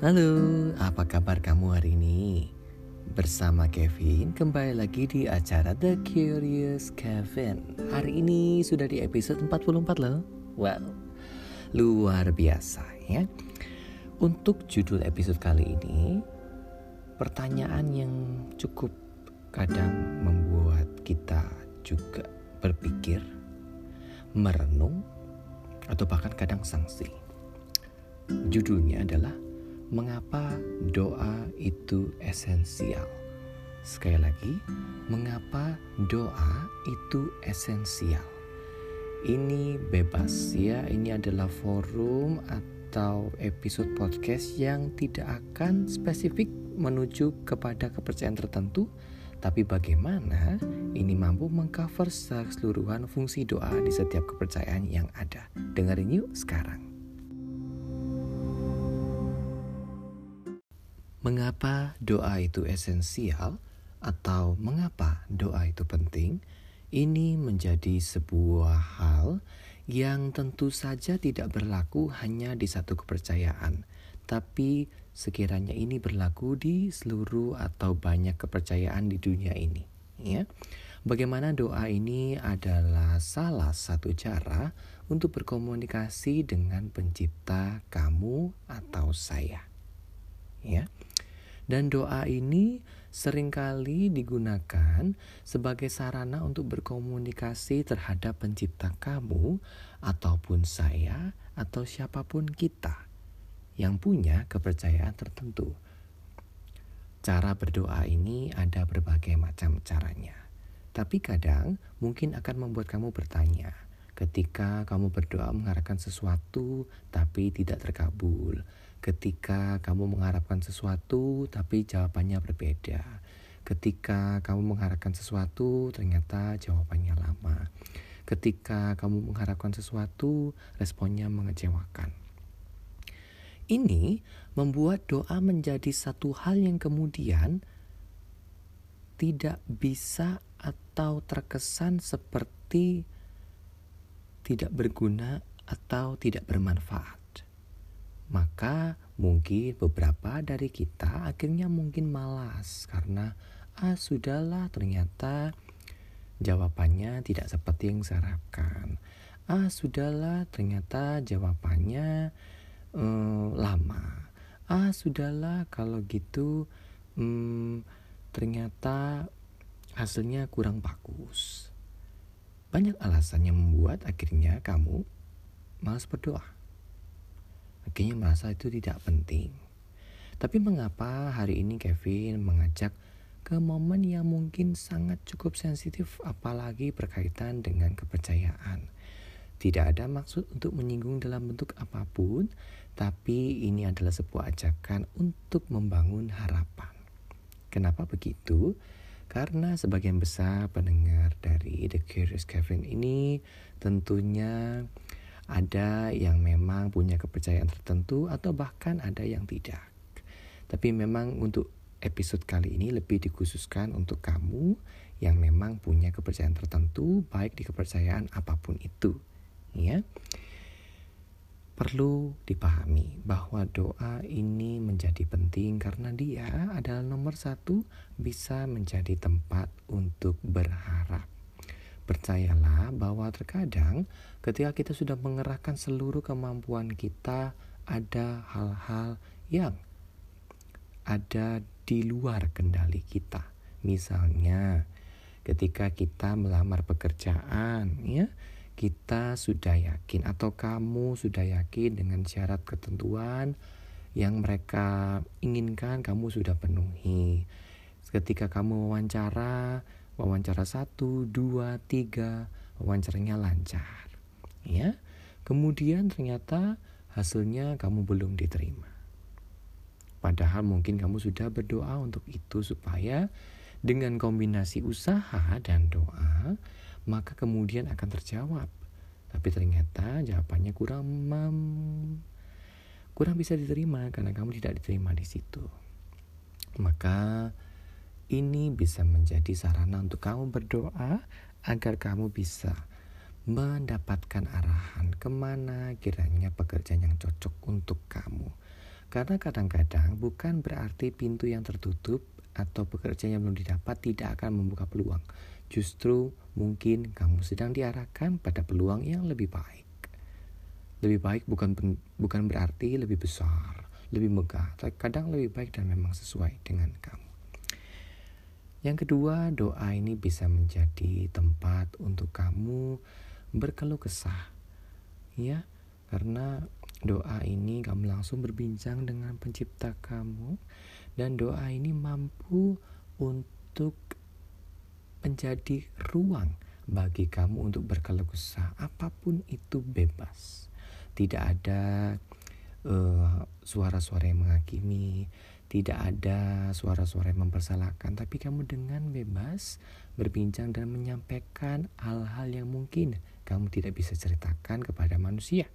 Halo, apa kabar kamu hari ini? Bersama Kevin kembali lagi di acara The Curious Kevin. Hari ini sudah di episode 44 loh. Wow, luar biasa ya. Untuk judul episode kali ini Pertanyaan yang cukup kadang membuat kita juga berpikir Merenung Atau bahkan kadang sanksi Judulnya adalah mengapa doa itu esensial. Sekali lagi, mengapa doa itu esensial? Ini bebas ya, ini adalah forum atau episode podcast yang tidak akan spesifik menuju kepada kepercayaan tertentu, tapi bagaimana ini mampu mengcover secara keseluruhan fungsi doa di setiap kepercayaan yang ada. Dengerin yuk sekarang. Mengapa doa itu esensial atau mengapa doa itu penting? Ini menjadi sebuah hal yang tentu saja tidak berlaku hanya di satu kepercayaan, tapi sekiranya ini berlaku di seluruh atau banyak kepercayaan di dunia ini, ya. Bagaimana doa ini adalah salah satu cara untuk berkomunikasi dengan pencipta kamu atau saya. Ya. Dan doa ini sering kali digunakan sebagai sarana untuk berkomunikasi terhadap pencipta kamu ataupun saya atau siapa pun kita yang punya kepercayaan tertentu. Cara berdoa ini ada berbagai macam caranya. Tapi kadang mungkin akan membuat kamu bertanya, ketika kamu berdoa mengharapkan sesuatu tapi tidak terkabul, ketika kamu mengharapkan sesuatu tapi jawabannya berbeda. Ketika kamu mengharapkan sesuatu ternyata jawabannya lama. Ketika kamu mengharapkan sesuatu responnya mengecewakan. Ini membuat doa menjadi satu hal yang kemudian tidak bisa atau terkesan seperti tidak berguna atau tidak bermanfaat maka mungkin beberapa dari kita akhirnya mungkin malas karena ah sudahlah ternyata jawabannya tidak seperti yang saya harapkan. Ah sudahlah ternyata jawabannya eh, lama. Ah sudahlah kalau gitu hmm, ternyata hasilnya kurang bagus. Banyak alasan yang membuat akhirnya kamu malas berdoa akhirnya merasa itu tidak penting. Tapi mengapa hari ini Kevin mengajak ke momen yang mungkin sangat cukup sensitif apalagi berkaitan dengan kepercayaan. Tidak ada maksud untuk menyinggung dalam bentuk apa pun, tapi ini adalah sebuah ajakan untuk membangun harapan. Kenapa begitu? Karena sebagian besar pendengar dari The Curious Kevin ini tentunya ada yang memang punya kepercayaan tertentu atau bahkan ada yang tidak. Tapi memang untuk episode kali ini lebih dikhususkan untuk kamu yang memang punya kepercayaan tertentu baik di kepercayaan apa pun itu. Ya. Perlu dipahami bahwa doa ini menjadi penting karena dia adalah nomor satu bisa menjadi tempat untuk berharap. Percayalah bahwa terkadang ketika kita sudah mengerahkan seluruh kemampuan kita, ada hal-hal yang ada di luar kendali kita. Misalnya, ketika kita melamar pekerjaan, ya, kita sudah yakin atau kamu sudah yakin dengan syarat ketentuan yang mereka inginkan kamu sudah penuhi. Ketika kamu wawancara, wawancara satu, dua, tiga, wawancaranya lancar. Ya, kemudian ternyata hasilnya kamu belum diterima. Padahal mungkin kamu sudah berdoa untuk itu supaya dengan kombinasi usaha dan doa, maka kemudian akan terjawab. Tapi ternyata jawabannya kurang mam, kurang bisa diterima karena kamu tidak diterima di situ. Maka ini bisa menjadi sarana untuk kamu berdoa agar kamu bisa mendapatkan arahan ke mana kiranya pekerjaan yang cocok untuk kamu. Karena kadang-kadang bukan berarti pintu yang tertutup atau pekerjaan yang belum didapat tidak akan membuka peluang. Justru mungkin kamu sedang diarahkan pada peluang yang lebih baik. Lebih baik bukan bukan berarti lebih besar, lebih megah, kadang lebih baik dan memang sesuai dengan kamu. Yang kedua, doa ini bisa menjadi tempat untuk kamu berkeluh kesah. Ya, karena doa ini kamu langsung berbincang dengan pencipta kamu dan doa ini mampu untuk menjadi ruang bagi kamu untuk berkeluh kesah apa pun itu bebas. Tidak ada uh, suara-suara yang menghakimi, tidak ada suara-suara yang mempersalahkan, tapi kamu dengan bebas berbincang dan menyampaikan hal-hal yang mungkin kamu tidak bisa ceritakan kepada manusia.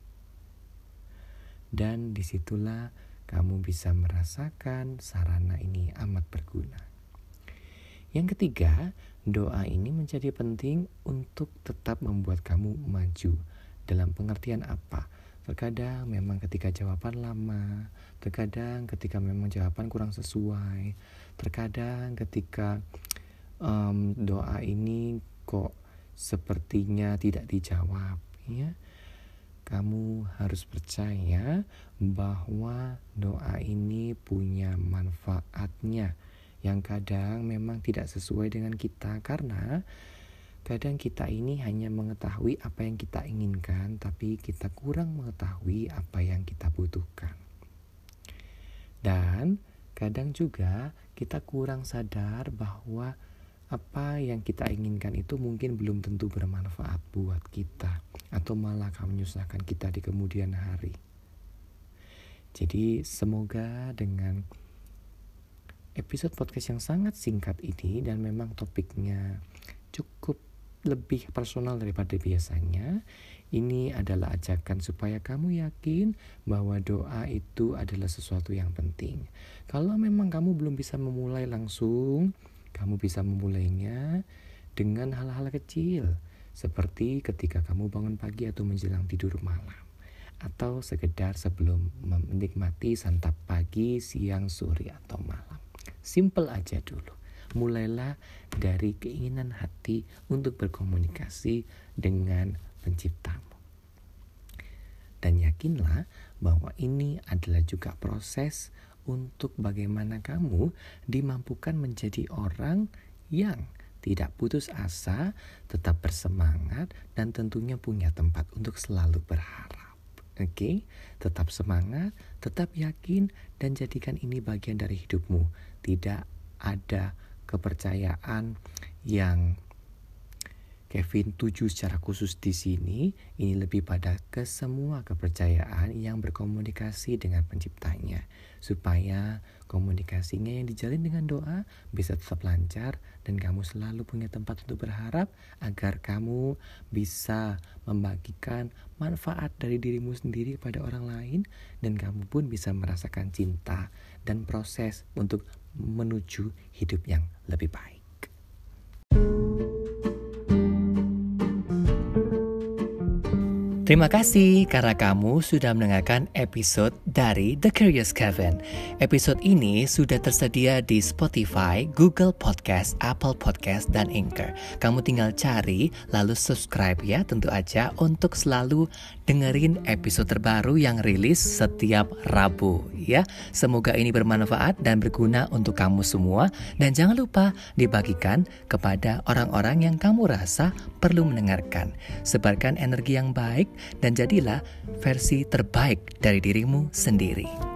Dan di situlah kamu bisa merasakan sarana ini amat berguna. Yang ketiga, doa ini menjadi penting untuk tetap membuat kamu maju. Dalam pengertian apa? Terkadang memang ketika jawaban lama, terkadang ketika memang jawaban kurang sesuai, terkadang ketika um, doa ini kok sepertinya tidak dijawab, ya. Kamu harus percaya bahwa doa ini punya manfaatnya yang kadang memang tidak sesuai dengan kita karena Kadang kita ini hanya mengetahui apa yang kita inginkan, tapi kita kurang mengetahui apa yang kita butuhkan. Dan kadang juga kita kurang sadar bahwa apa yang kita inginkan itu mungkin belum tentu bermanfaat buat kita, atau malah akan menyusahkan kita di kemudian hari. Jadi, semoga dengan episode podcast yang sangat singkat ini, dan memang topiknya cukup lebih personal daripada biasanya. Ini adalah ajakan supaya kamu yakin bahwa doa itu adalah sesuatu yang penting. Kalau memang kamu belum bisa memulai langsung, kamu bisa memulainya dengan hal-hal kecil, seperti ketika kamu bangun pagi atau menjelang tidur malam, atau sekedar sebelum menikmati santap pagi, siang, sore, atau malam. Simple aja dulu mulailah dari keinginan hati untuk berkomunikasi dengan penciptamu. Dan yakinlah bahwa ini adalah juga proses untuk bagaimana kamu dimampukan menjadi orang yang tidak putus asa, tetap bersemangat, dan tentunya punya tempat untuk selalu berharap. Oke, okay? tetap semangat, tetap yakin, dan jadikan ini bagian dari hidupmu. Tidak ada kepercayaan yang Kevin tuju secara khusus di sini ini lebih pada ke semua kepercayaan yang berkomunikasi dengan penciptanya supaya komunikasinya yang dijalin dengan doa bisa tetap lancar dan kamu selalu punya tempat untuk berharap agar kamu bisa membagikan manfaat dari dirimu sendiri pada orang lain dan kamu pun bisa merasakan cinta dan proses untuk menuju hidup yang lebih baik. Terima kasih karena kamu sudah mendengarkan episode dari The Curious Kevin. Episode ini sudah tersedia di Spotify, Google Podcast, Apple Podcast, dan Anchor. Kamu tinggal cari lalu subscribe ya tentu aja untuk selalu dengerin episode terbaru yang rilis setiap Rabu ya. Semoga ini bermanfaat dan berguna untuk kamu semua dan jangan lupa dibagikan kepada orang-orang yang kamu rasa perlu mendengarkan. Sebarkan energi yang baik dan jadilah versi terbaik dari dirimu sendiri.